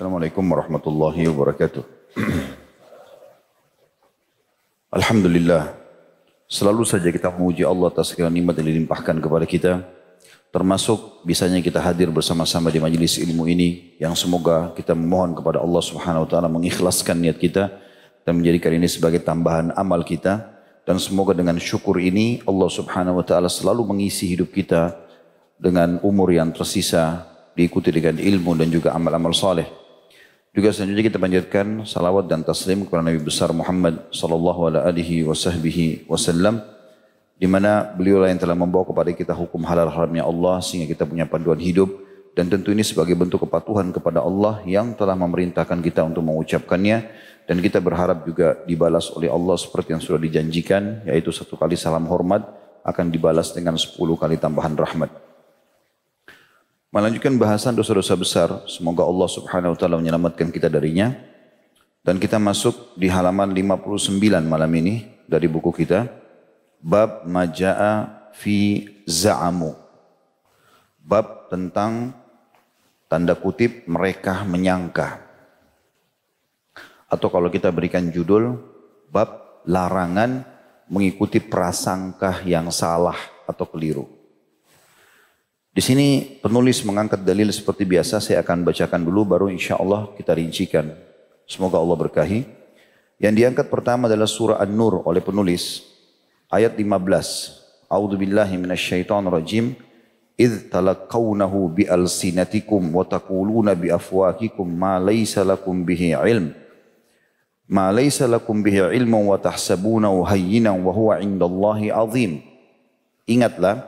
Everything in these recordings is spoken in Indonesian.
Assalamualaikum warahmatullahi wabarakatuh. Alhamdulillah. Selalu saja kita memuji Allah atas segala nikmat yang dilimpahkan kepada kita. Termasuk bisanya kita hadir bersama-sama di majelis ilmu ini yang semoga kita memohon kepada Allah Subhanahu wa taala mengikhlaskan niat kita dan menjadikan ini sebagai tambahan amal kita dan semoga dengan syukur ini Allah Subhanahu wa taala selalu mengisi hidup kita dengan umur yang tersisa diikuti dengan ilmu dan juga amal-amal saleh. Juga selanjutnya kita panjatkan salawat dan taslim kepada Nabi besar Muhammad sallallahu alaihi wasallam di mana beliau yang telah membawa kepada kita hukum halal haramnya Allah sehingga kita punya panduan hidup dan tentu ini sebagai bentuk kepatuhan kepada Allah yang telah memerintahkan kita untuk mengucapkannya dan kita berharap juga dibalas oleh Allah seperti yang sudah dijanjikan yaitu satu kali salam hormat akan dibalas dengan sepuluh kali tambahan rahmat. Melanjutkan bahasan dosa-dosa besar. Semoga Allah subhanahu wa ta'ala menyelamatkan kita darinya. Dan kita masuk di halaman 59 malam ini dari buku kita. Bab Maja'a fi Za'amu. Bab tentang tanda kutip mereka menyangka. Atau kalau kita berikan judul, bab larangan mengikuti prasangka yang salah atau keliru. Di sini penulis mengangkat dalil seperti biasa, saya akan bacakan dulu baru insya Allah kita rincikan. Semoga Allah berkahi. Yang diangkat pertama adalah surah An-Nur oleh penulis. Ayat 15. A'udhu billahi minasyaitan rajim. Idh talakawnahu bi alsinatikum wa takuluna bi afwahikum ma laysa lakum bihi ilm. Ma laysa lakum bihi ilmu wa tahsabunahu hayyinan azim. Ingatlah,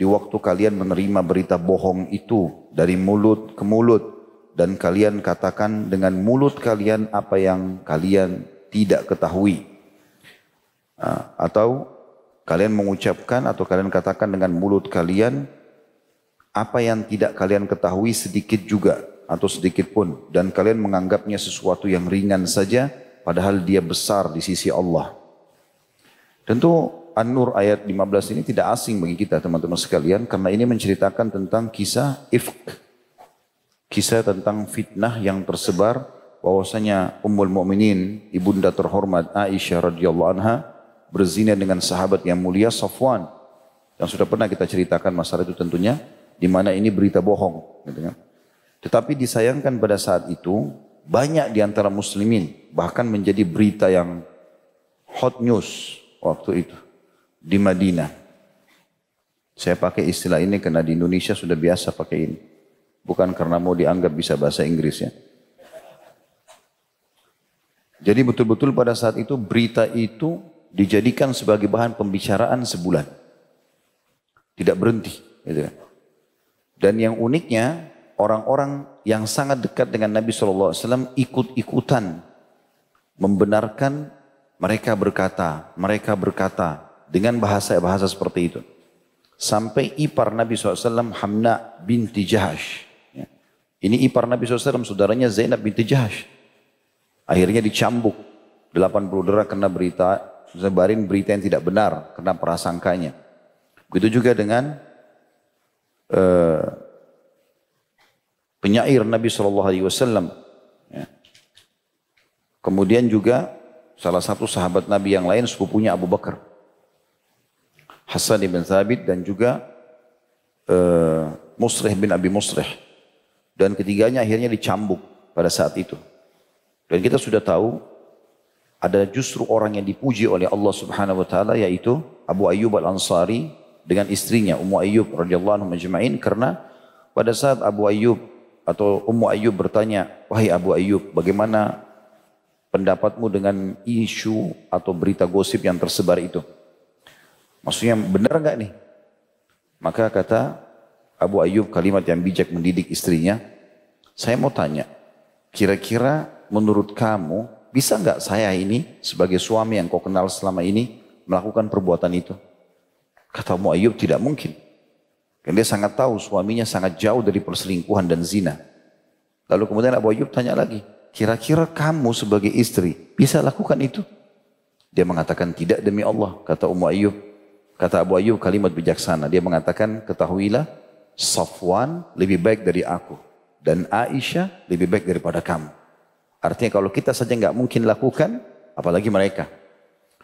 di waktu kalian menerima berita bohong itu dari mulut ke mulut dan kalian katakan dengan mulut kalian apa yang kalian tidak ketahui atau kalian mengucapkan atau kalian katakan dengan mulut kalian apa yang tidak kalian ketahui sedikit juga atau sedikit pun dan kalian menganggapnya sesuatu yang ringan saja padahal dia besar di sisi Allah. Tentu An-Nur ayat 15 ini tidak asing bagi kita teman-teman sekalian karena ini menceritakan tentang kisah ifk. Kisah tentang fitnah yang tersebar bahwasanya Ummul Mukminin ibunda terhormat Aisyah radhiyallahu anha berzina dengan sahabat yang mulia Safwan yang sudah pernah kita ceritakan masalah itu tentunya di mana ini berita bohong gitu kan. Tetapi disayangkan pada saat itu banyak di antara muslimin bahkan menjadi berita yang hot news waktu itu di Madinah. Saya pakai istilah ini karena di Indonesia sudah biasa pakai ini. Bukan karena mau dianggap bisa bahasa Inggris ya. Jadi betul-betul pada saat itu berita itu dijadikan sebagai bahan pembicaraan sebulan. Tidak berhenti. Gitu kan. Dan yang uniknya orang-orang yang sangat dekat dengan Nabi SAW ikut-ikutan membenarkan mereka berkata, mereka berkata, dengan bahasa-bahasa seperti itu. Sampai ipar Nabi SAW Hamna binti Jahash. Ya. Ini ipar Nabi SAW, saudaranya Zainab binti Jahash. Akhirnya dicambuk 80 derah kena berita, sebarin berita yang tidak benar, kena prasangkanya. Begitu juga dengan uh, penyair Nabi SAW. Ya. Kemudian juga salah satu sahabat Nabi yang lain sepupunya Abu Bakar. Hasan bin Thabit dan juga uh, Musrih bin Abi Musrih. Dan ketiganya akhirnya dicambuk pada saat itu. Dan kita sudah tahu ada justru orang yang dipuji oleh Allah Subhanahu wa taala yaitu Abu Ayyub Al-Ansari dengan istrinya Ummu Ayyub radhiyallahu anhu majma'in karena pada saat Abu Ayyub atau Ummu Ayyub bertanya, "Wahai Abu Ayyub, bagaimana pendapatmu dengan isu atau berita gosip yang tersebar itu?" Maksudnya benar enggak nih? Maka kata Abu Ayyub kalimat yang bijak mendidik istrinya, saya mau tanya, kira-kira menurut kamu bisa enggak saya ini sebagai suami yang kau kenal selama ini melakukan perbuatan itu? Kata Abu Ayyub tidak mungkin. Karena dia sangat tahu suaminya sangat jauh dari perselingkuhan dan zina. Lalu kemudian Abu Ayyub tanya lagi, kira-kira kamu sebagai istri bisa lakukan itu? Dia mengatakan tidak demi Allah, kata Ummu Ayyub. Kata Abu Ayyub kalimat bijaksana. Dia mengatakan, ketahuilah Safwan lebih baik dari aku. dan Aisyah lebih baik daripada kamu. Artinya kalau kita saja nggak mungkin lakukan, apalagi mereka.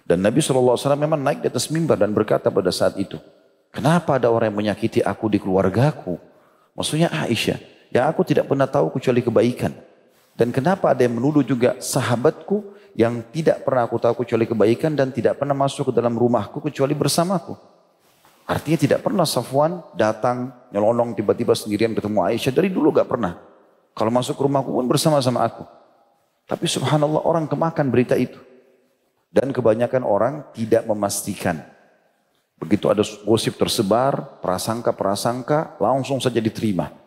Dan Nabi SAW memang naik di atas mimbar dan berkata pada saat itu, kenapa ada orang yang menyakiti aku di keluargaku? Maksudnya Aisyah, yang aku tidak pernah tahu kecuali kebaikan. Dan kenapa ada yang menuduh juga sahabatku yang tidak pernah aku tahu kecuali kebaikan dan tidak pernah masuk ke dalam rumahku kecuali bersamaku. Artinya tidak pernah Safwan datang nyelonong tiba-tiba sendirian ketemu Aisyah. Dari dulu gak pernah. Kalau masuk ke rumahku pun bersama-sama aku. Tapi subhanallah orang kemakan berita itu. Dan kebanyakan orang tidak memastikan. Begitu ada gosip tersebar, prasangka-prasangka langsung saja diterima.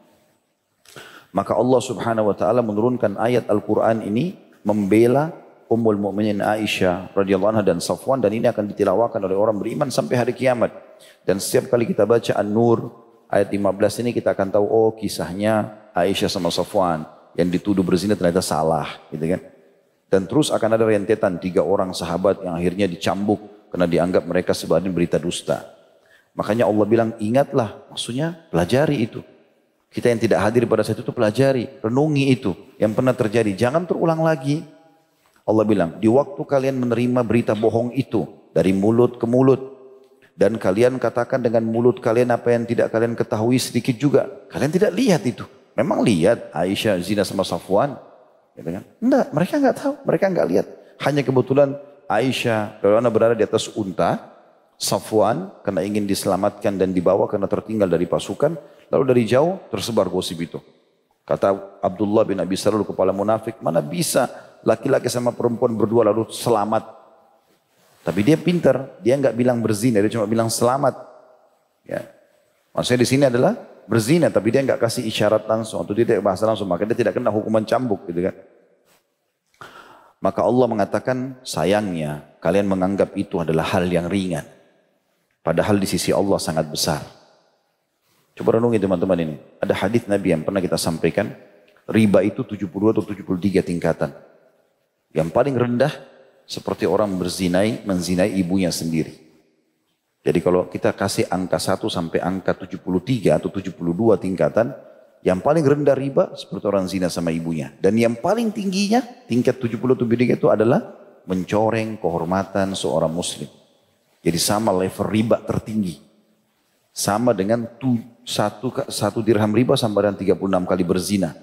Maka Allah subhanahu wa ta'ala menurunkan ayat Al-Quran ini membela Ummul Mukminin Aisyah radhiyallahu anha dan Safwan dan ini akan ditilawakan oleh orang beriman sampai hari kiamat. Dan setiap kali kita baca An-Nur ayat 15 ini kita akan tahu oh kisahnya Aisyah sama Safwan yang dituduh berzina ternyata salah gitu kan. Dan terus akan ada rentetan tiga orang sahabat yang akhirnya dicambuk karena dianggap mereka sebagai berita dusta. Makanya Allah bilang ingatlah maksudnya pelajari itu. Kita yang tidak hadir pada saat itu pelajari, renungi itu yang pernah terjadi. Jangan terulang lagi. Allah bilang, di waktu kalian menerima berita bohong itu dari mulut ke mulut dan kalian katakan dengan mulut kalian apa yang tidak kalian ketahui sedikit juga. Kalian tidak lihat itu. Memang lihat Aisyah zina sama Safwan. Gitu kan? Enggak, mereka enggak tahu, mereka enggak lihat. Hanya kebetulan Aisyah berada di atas unta, Safwan karena ingin diselamatkan dan dibawa karena tertinggal dari pasukan, Lalu dari jauh tersebar gosip itu. Kata Abdullah bin Abi Salul kepala munafik, mana bisa laki-laki sama perempuan berdua lalu selamat. Tapi dia pintar, dia nggak bilang berzina, dia cuma bilang selamat. Ya. Maksudnya di sini adalah berzina, tapi dia nggak kasih isyarat langsung atau dia tidak bahasa langsung, maka dia tidak kena hukuman cambuk gitu kan. Maka Allah mengatakan sayangnya kalian menganggap itu adalah hal yang ringan. Padahal di sisi Allah sangat besar. Coba renungi teman-teman ini. Ada hadis Nabi yang pernah kita sampaikan. Riba itu 72 atau 73 tingkatan. Yang paling rendah seperti orang berzinai, menzinai ibunya sendiri. Jadi kalau kita kasih angka 1 sampai angka 73 atau 72 tingkatan, yang paling rendah riba seperti orang zina sama ibunya. Dan yang paling tingginya, tingkat 73 itu adalah mencoreng kehormatan seorang muslim. Jadi sama level riba tertinggi. Sama dengan satu, satu dirham riba sama dengan 36 kali berzina.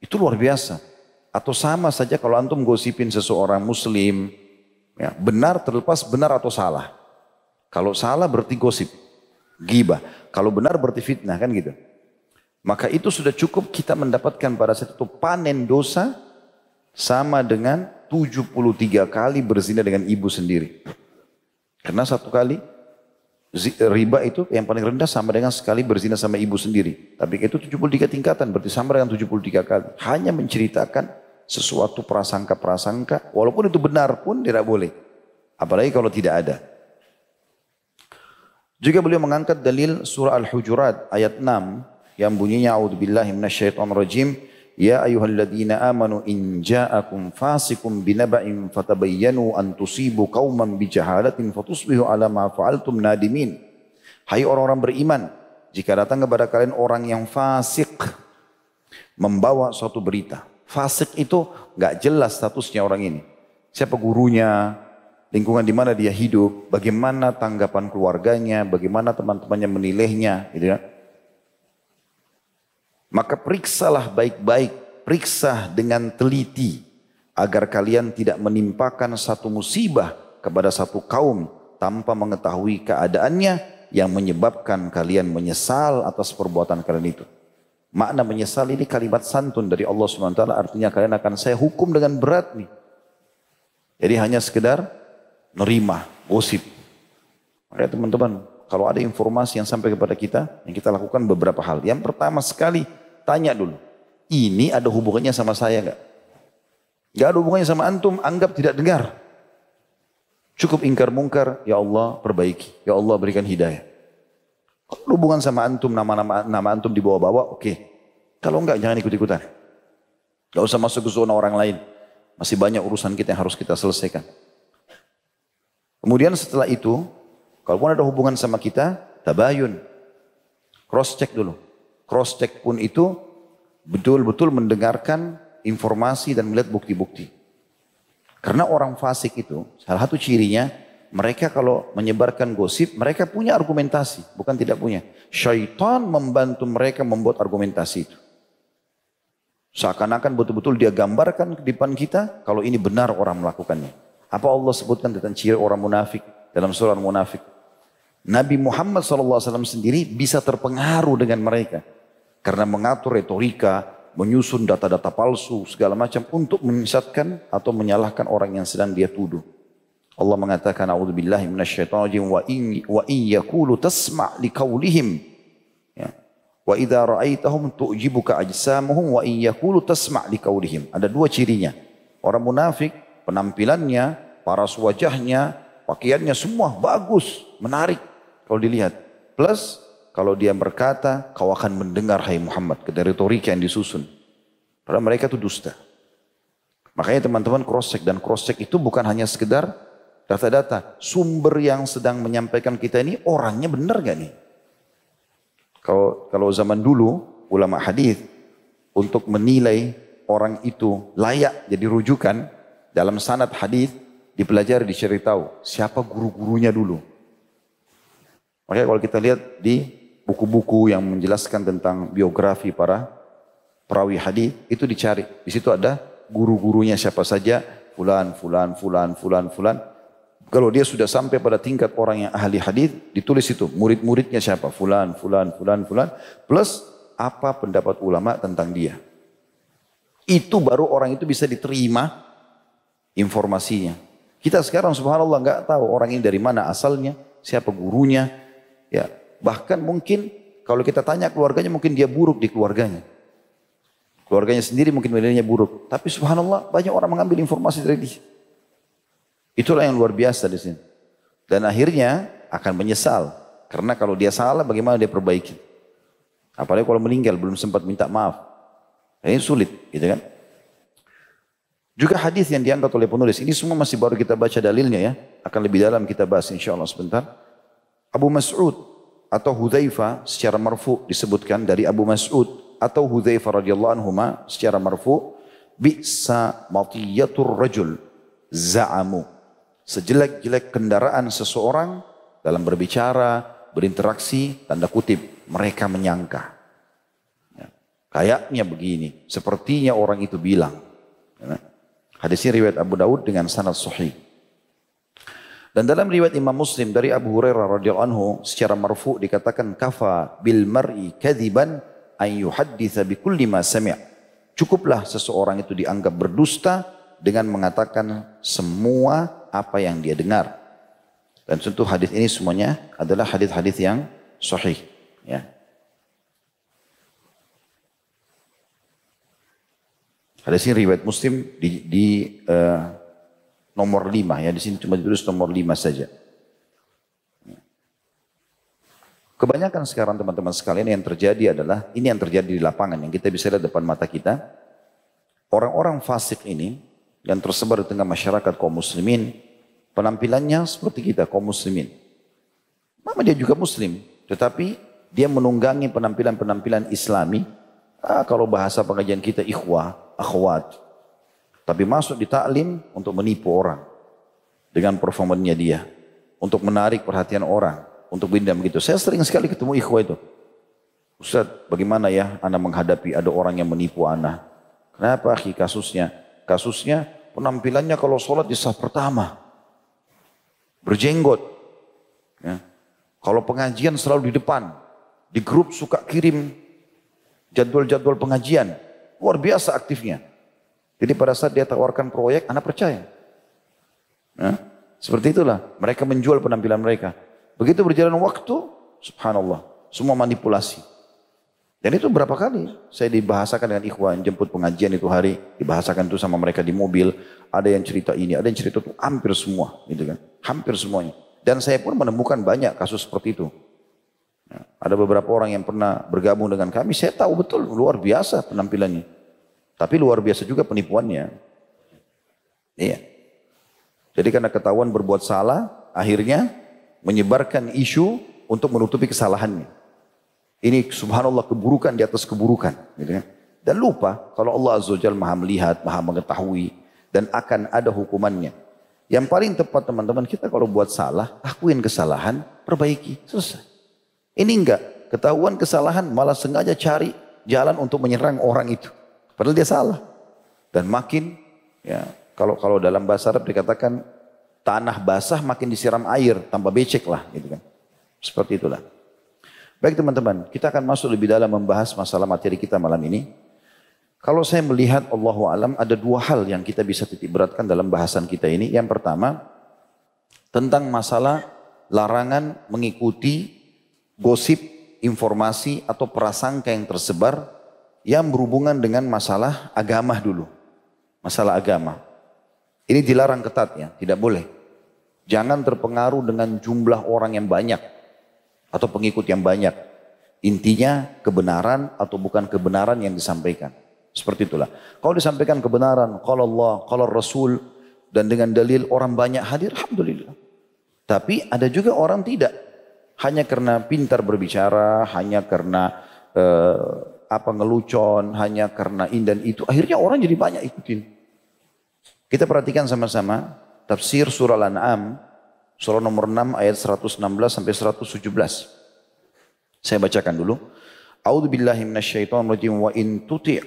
Itu luar biasa. Atau sama saja kalau antum gosipin seseorang muslim. Ya, benar terlepas benar atau salah. Kalau salah berarti gosip. Gibah. Kalau benar berarti fitnah kan gitu. Maka itu sudah cukup kita mendapatkan pada saat itu panen dosa sama dengan 73 kali berzina dengan ibu sendiri. Karena satu kali riba itu yang paling rendah sama dengan sekali berzina sama ibu sendiri. Tapi itu 73 tingkatan, berarti sama dengan 73 kali. Hanya menceritakan sesuatu prasangka-prasangka, walaupun itu benar pun tidak boleh. Apalagi kalau tidak ada. Juga beliau mengangkat dalil surah Al-Hujurat ayat 6 yang bunyinya A'udzubillahi minasyaitonirrajim Ya ayyuhalladzina amanu in ja'akum fasikum binaba'in fatabayyanu an tusibu qauman bijahalatin fatusbihu ala ma fa'altum nadimin. Hai orang-orang beriman, jika datang kepada kalian orang yang fasik membawa suatu berita. Fasik itu nggak jelas statusnya orang ini. Siapa gurunya, lingkungan di mana dia hidup, bagaimana tanggapan keluarganya, bagaimana teman-temannya menilainya, gitu ya. Maka periksalah baik-baik, periksa dengan teliti agar kalian tidak menimpakan satu musibah kepada satu kaum tanpa mengetahui keadaannya yang menyebabkan kalian menyesal atas perbuatan kalian itu. Makna menyesal ini kalimat santun dari Allah SWT artinya kalian akan saya hukum dengan berat nih. Jadi hanya sekedar nerima, gosip. Maka teman-teman, kalau ada informasi yang sampai kepada kita, yang kita lakukan beberapa hal. Yang pertama sekali, Tanya dulu. Ini ada hubungannya sama saya enggak? Enggak ada hubungannya sama antum, anggap tidak dengar. Cukup ingkar mungkar, ya Allah perbaiki. Ya Allah berikan hidayah. Kalau hubungan sama antum, nama-nama nama antum dibawa-bawa, oke. Okay. Kalau enggak, jangan ikut-ikutan. Gak usah masuk ke zona orang lain. Masih banyak urusan kita yang harus kita selesaikan. Kemudian setelah itu, kalau pun ada hubungan sama kita, tabayun. Cross check dulu. Cross check pun itu betul-betul mendengarkan informasi dan melihat bukti-bukti. Karena orang fasik itu, salah satu cirinya, mereka kalau menyebarkan gosip, mereka punya argumentasi, bukan tidak punya. Syaitan membantu mereka membuat argumentasi itu. Seakan-akan betul-betul dia gambarkan di depan kita, kalau ini benar orang melakukannya. Apa Allah sebutkan tentang ciri orang munafik dalam surah munafik? Nabi Muhammad SAW sendiri bisa terpengaruh dengan mereka. Karena mengatur retorika, menyusun data-data palsu segala macam untuk menyesatkan atau menyalahkan orang yang sedang dia tuduh. Allah mengatakan a'udzubillahi minasyaitonir wa in wa in yaqulu tasma' liqaulihim ya. Wa idza ra'aitahum tu'jibuka ajsamuhum wa in yaqulu tasma' liqaulihim. Ada dua cirinya. Orang munafik penampilannya, paras wajahnya, pakaiannya semua bagus, menarik kalau dilihat. Plus kalau dia berkata, kau akan mendengar hai Muhammad. Ke retorika yang disusun. Padahal mereka itu dusta. Makanya teman-teman cross check dan cross check itu bukan hanya sekedar data-data. Sumber yang sedang menyampaikan kita ini orangnya benar gak nih? Kalau kalau zaman dulu ulama hadis untuk menilai orang itu layak jadi rujukan dalam sanad hadis dipelajari dicari tahu siapa guru-gurunya dulu. Makanya kalau kita lihat di buku-buku yang menjelaskan tentang biografi para perawi hadis itu dicari. Di situ ada guru-gurunya siapa saja, fulan, fulan, fulan, fulan, fulan. Kalau dia sudah sampai pada tingkat orang yang ahli hadis, ditulis itu murid-muridnya siapa, fulan, fulan, fulan, fulan, plus apa pendapat ulama tentang dia. Itu baru orang itu bisa diterima informasinya. Kita sekarang subhanallah nggak tahu orang ini dari mana asalnya, siapa gurunya, ya Bahkan mungkin kalau kita tanya keluarganya mungkin dia buruk di keluarganya. Keluarganya sendiri mungkin nilainya buruk. Tapi subhanallah banyak orang mengambil informasi dari dia. Itulah yang luar biasa di sini. Dan akhirnya akan menyesal. Karena kalau dia salah bagaimana dia perbaiki. Apalagi kalau meninggal belum sempat minta maaf. Ini sulit gitu kan. Juga hadis yang diangkat oleh penulis. Ini semua masih baru kita baca dalilnya ya. Akan lebih dalam kita bahas insya Allah sebentar. Abu Mas'ud atau Hudzaifah secara marfu disebutkan dari Abu Mas'ud atau Hudzaifah radhiyallahu anhu secara marfu bisa matiyatur rajul za'amu sejelek-jelek kendaraan seseorang dalam berbicara, berinteraksi, tanda kutip, mereka menyangka. Ya. Kayaknya begini, sepertinya orang itu bilang. Ya. Hadis ini riwayat Abu Daud dengan sanad sahih. Dan dalam riwayat Imam Muslim dari Abu Hurairah radhiyallahu anhu secara marfu dikatakan kafa bil mar'i kadziban an yuhadditsa bi kulli ma sami'. Cukuplah seseorang itu dianggap berdusta dengan mengatakan semua apa yang dia dengar. Dan tentu hadis ini semuanya adalah hadis-hadis yang sahih, ya. Hadis ini riwayat Muslim di, di uh, nomor lima ya di sini cuma ditulis nomor lima saja. Kebanyakan sekarang teman-teman sekalian yang terjadi adalah ini yang terjadi di lapangan yang kita bisa lihat depan mata kita. Orang-orang fasik ini yang tersebar di tengah masyarakat kaum muslimin penampilannya seperti kita kaum muslimin. Mama dia juga muslim, tetapi dia menunggangi penampilan-penampilan islami. Ah, kalau bahasa pengajian kita ikhwah, akhwat, tapi masuk di taklim untuk menipu orang. Dengan performanya dia. Untuk menarik perhatian orang. Untuk bindam begitu. Saya sering sekali ketemu ikhwah itu. Ustaz, bagaimana ya Anda menghadapi ada orang yang menipu Anda? Kenapa akhi kasusnya? Kasusnya penampilannya kalau sholat di sah pertama. Berjenggot. Ya. Kalau pengajian selalu di depan. Di grup suka kirim jadwal-jadwal pengajian. Luar biasa aktifnya. Jadi pada saat dia tawarkan proyek, anak percaya. Nah, seperti itulah. Mereka menjual penampilan mereka. Begitu berjalan waktu, subhanallah. Semua manipulasi. Dan itu berapa kali saya dibahasakan dengan ikhwan jemput pengajian itu hari. Dibahasakan itu sama mereka di mobil. Ada yang cerita ini, ada yang cerita itu hampir semua. Gitu kan. Hampir semuanya. Dan saya pun menemukan banyak kasus seperti itu. Nah, ada beberapa orang yang pernah bergabung dengan kami, saya tahu betul luar biasa penampilannya. Tapi luar biasa juga penipuannya. Iya. Jadi karena ketahuan berbuat salah, akhirnya menyebarkan isu untuk menutupi kesalahannya. Ini subhanallah keburukan di atas keburukan. Gitu kan. Dan lupa kalau Allah Azza Jalla maha melihat, maha mengetahui. Dan akan ada hukumannya. Yang paling tepat teman-teman kita kalau buat salah, akuin kesalahan, perbaiki. Selesai. Ini enggak. Ketahuan kesalahan malah sengaja cari jalan untuk menyerang orang itu. Padahal dia salah. Dan makin ya kalau kalau dalam bahasa Arab dikatakan tanah basah makin disiram air tanpa becek lah gitu kan. Seperti itulah. Baik teman-teman, kita akan masuk lebih dalam membahas masalah materi kita malam ini. Kalau saya melihat Allah alam ada dua hal yang kita bisa titik beratkan dalam bahasan kita ini. Yang pertama, tentang masalah larangan mengikuti gosip, informasi atau prasangka yang tersebar yang berhubungan dengan masalah agama dulu. Masalah agama. Ini dilarang ketat ya, tidak boleh. Jangan terpengaruh dengan jumlah orang yang banyak atau pengikut yang banyak. Intinya kebenaran atau bukan kebenaran yang disampaikan. Seperti itulah. Kalau disampaikan kebenaran, kalau Allah, kalau Rasul, dan dengan dalil orang banyak hadir, Alhamdulillah. Tapi ada juga orang tidak. Hanya karena pintar berbicara, hanya karena uh, apa ngelucon, hanya karena ini dan itu. Akhirnya orang jadi banyak ikutin. Kita perhatikan sama-sama tafsir surah Al-An'am Surah nomor 6 ayat 116 sampai 117. Saya bacakan dulu. A'udzu billahi minasyaitonir rajim wa in tuti'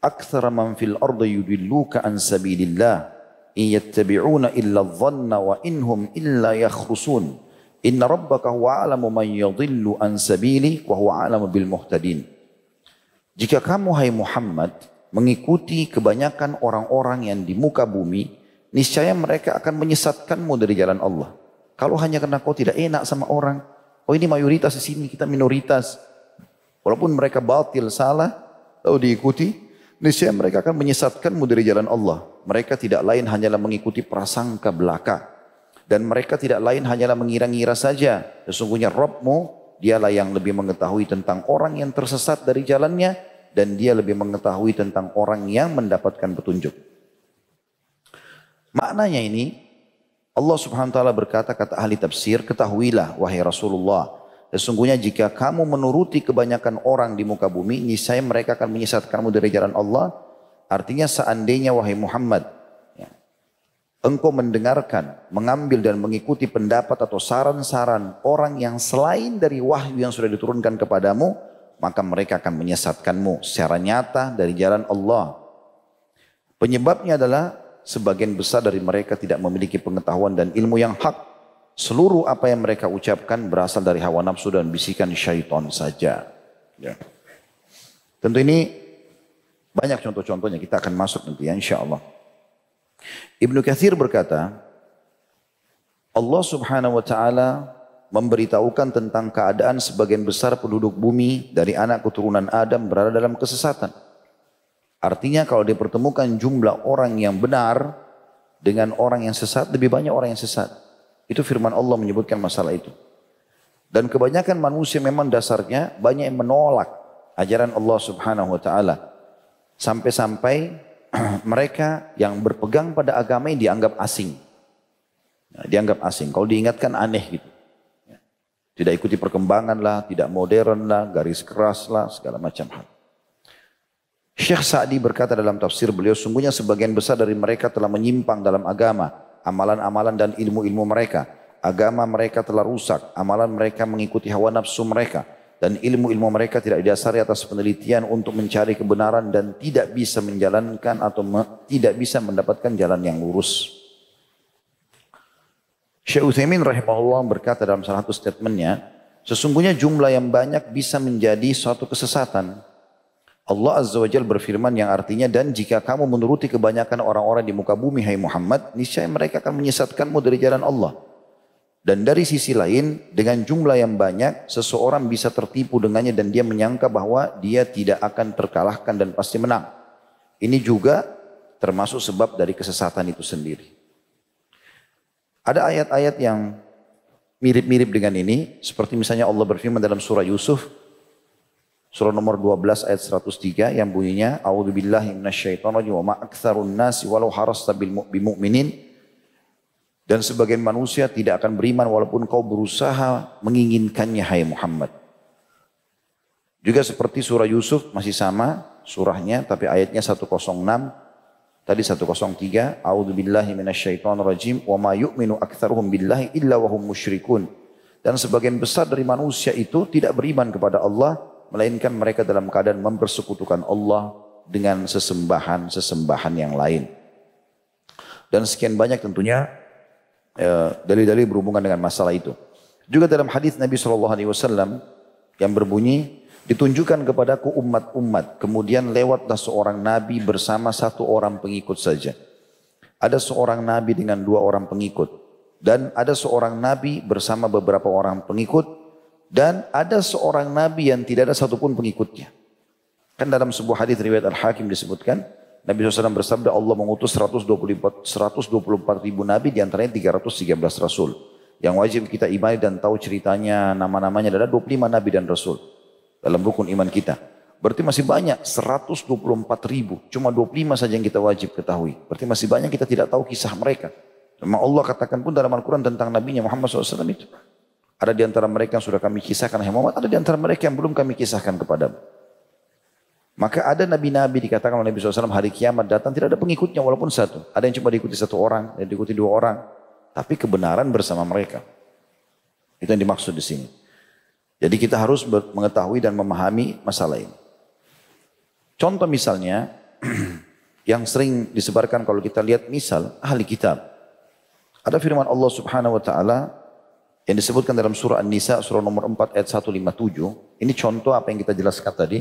aktsara man fil ardi yudilluka an sabilillah in yattabi'una illa dhanna wa inhum illa yakhrusun. Inna rabbaka huwa a'lamu man yadhillu an sabili wa huwa a'lamu bil muhtadin. Jika kamu hai Muhammad mengikuti kebanyakan orang-orang yang di muka bumi niscaya mereka akan menyesatkanmu dari jalan Allah. Kalau hanya karena kau tidak enak sama orang, oh ini mayoritas di sini, kita minoritas. Walaupun mereka batil, salah, lalu diikuti, niscaya mereka akan menyesatkanmu dari jalan Allah. Mereka tidak lain hanyalah mengikuti prasangka belaka. Dan mereka tidak lain hanyalah mengira-ngira saja. Sesungguhnya Robmu, dialah yang lebih mengetahui tentang orang yang tersesat dari jalannya, dan dia lebih mengetahui tentang orang yang mendapatkan petunjuk. Maknanya ini Allah subhanahu wa ta'ala berkata kata ahli tafsir ketahuilah wahai Rasulullah sesungguhnya jika kamu menuruti kebanyakan orang di muka bumi niscaya mereka akan menyesatkanmu dari jalan Allah artinya seandainya wahai Muhammad engkau mendengarkan mengambil dan mengikuti pendapat atau saran-saran orang yang selain dari wahyu yang sudah diturunkan kepadamu maka mereka akan menyesatkanmu secara nyata dari jalan Allah penyebabnya adalah sebagian besar dari mereka tidak memiliki pengetahuan dan ilmu yang hak. Seluruh apa yang mereka ucapkan berasal dari hawa nafsu dan bisikan syaitan saja. Ya. Tentu ini banyak contoh-contohnya kita akan masuk nanti ya insya Allah. Ibnu Kathir berkata, Allah subhanahu wa ta'ala memberitahukan tentang keadaan sebagian besar penduduk bumi dari anak keturunan Adam berada dalam kesesatan. Artinya kalau dipertemukan jumlah orang yang benar dengan orang yang sesat, lebih banyak orang yang sesat. Itu firman Allah menyebutkan masalah itu. Dan kebanyakan manusia memang dasarnya banyak yang menolak ajaran Allah subhanahu wa ta'ala. Sampai-sampai mereka yang berpegang pada agama ini dianggap asing. Nah, dianggap asing. Kalau diingatkan aneh gitu. Tidak ikuti perkembangan lah, tidak modern lah, garis keras lah, segala macam hal. Syekh Sa'di berkata dalam tafsir beliau, sungguhnya sebagian besar dari mereka telah menyimpang dalam agama, amalan-amalan dan ilmu-ilmu mereka. Agama mereka telah rusak, amalan mereka mengikuti hawa nafsu mereka. Dan ilmu-ilmu mereka tidak didasari atas penelitian untuk mencari kebenaran dan tidak bisa menjalankan atau me, tidak bisa mendapatkan jalan yang lurus. Syekh Uthaymin rahimahullah berkata dalam salah satu statementnya, sesungguhnya jumlah yang banyak bisa menjadi suatu kesesatan Allah Azza wa Jal berfirman yang artinya dan jika kamu menuruti kebanyakan orang-orang di muka bumi hai Muhammad niscaya mereka akan menyesatkanmu dari jalan Allah. Dan dari sisi lain dengan jumlah yang banyak seseorang bisa tertipu dengannya dan dia menyangka bahwa dia tidak akan terkalahkan dan pasti menang. Ini juga termasuk sebab dari kesesatan itu sendiri. Ada ayat-ayat yang mirip-mirip dengan ini seperti misalnya Allah berfirman dalam surah Yusuf Surah nomor 12 ayat 103 yang bunyinya A'udzubillahi minasyaitonirrajim wa ma aktsarun nasi walau harasta bil mu'minin dan sebagian manusia tidak akan beriman walaupun kau berusaha menginginkannya hai Muhammad. Juga seperti surah Yusuf masih sama surahnya tapi ayatnya 106 tadi 103 a'udzubillahi wa ma yu'minu aktsaruhum billahi illa wa hum musyrikun. Dan sebagian besar dari manusia itu tidak beriman kepada Allah melainkan mereka dalam keadaan mempersekutukan Allah dengan sesembahan-sesembahan yang lain. Dan sekian banyak tentunya dalil-dalil berhubungan dengan masalah itu juga dalam hadis Nabi SAW yang berbunyi, ditunjukkan kepadaku umat-umat, kemudian lewatlah seorang nabi bersama satu orang pengikut saja. Ada seorang nabi dengan dua orang pengikut. Dan ada seorang nabi bersama beberapa orang pengikut. Dan ada seorang nabi yang tidak ada satupun pengikutnya. Kan dalam sebuah hadis riwayat Al-Hakim disebutkan, Nabi SAW bersabda Allah mengutus 124, 124 ribu nabi di antaranya 313 rasul. Yang wajib kita imani dan tahu ceritanya, nama-namanya adalah 25 nabi dan rasul. Dalam rukun iman kita. Berarti masih banyak, 124 ribu. Cuma 25 saja yang kita wajib ketahui. Berarti masih banyak kita tidak tahu kisah mereka. Memang Allah katakan pun dalam Al-Quran tentang Nabi Muhammad SAW itu. Ada di antara mereka yang sudah kami kisahkan, Muhammad. Ada di antara mereka yang belum kami kisahkan kepadamu. Maka ada nabi-nabi dikatakan oleh Nabi SAW hari kiamat datang tidak ada pengikutnya walaupun satu. Ada yang cuma diikuti satu orang, ada yang diikuti dua orang tapi kebenaran bersama mereka. Itu yang dimaksud di sini. Jadi kita harus mengetahui dan memahami masalah ini. Contoh misalnya yang sering disebarkan kalau kita lihat misal ahli kitab. Ada firman Allah Subhanahu wa taala yang disebutkan dalam surah An-Nisa surah nomor 4 ayat 157. Ini contoh apa yang kita jelaskan tadi.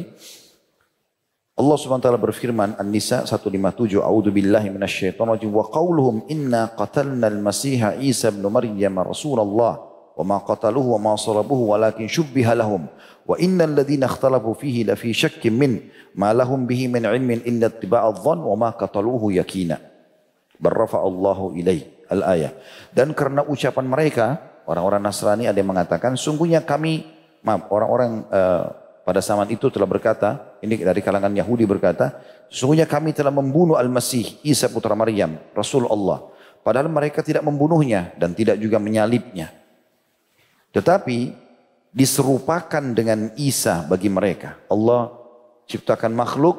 Allah Subhanahu wa taala berfirman An-Nisa 157 A'udzu billahi minasyaitonir rajim. Wa qauluhum inna qatalna al-masiha Isa ibn Maryam rasulullah wa ma qataluhu wa ma salabuhu walakin shubbiha lahum. Wa innal ladzina ikhtalafu fihi la fi min ma lahum bihi min ilmin illa ittiba'a dhann wa ma qataluhu yakina barrafa Allahu ilai al-ayah. Dan karena ucapan mereka orang-orang Nasrani ada yang mengatakan sungguhnya kami maaf orang-orang uh, pada zaman itu telah berkata, ini dari kalangan Yahudi berkata, sesungguhnya kami telah membunuh Al-Masih, Isa putra Maryam, Rasul Allah. Padahal mereka tidak membunuhnya dan tidak juga menyalibnya. Tetapi diserupakan dengan Isa bagi mereka. Allah ciptakan makhluk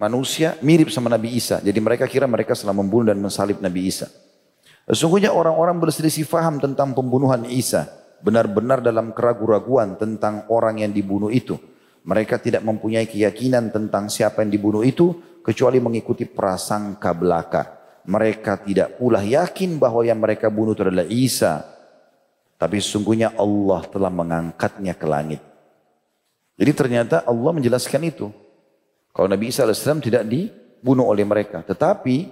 manusia mirip sama Nabi Isa. Jadi mereka kira mereka telah membunuh dan mensalib Nabi Isa. Sesungguhnya orang-orang berselisih faham tentang pembunuhan Isa. Benar-benar dalam keraguan-raguan tentang orang yang dibunuh itu. Mereka tidak mempunyai keyakinan tentang siapa yang dibunuh itu kecuali mengikuti prasangka belaka. Mereka tidak pula yakin bahwa yang mereka bunuh itu adalah Isa. Tapi sesungguhnya Allah telah mengangkatnya ke langit. Jadi ternyata Allah menjelaskan itu. Kalau Nabi Isa AS tidak dibunuh oleh mereka. Tetapi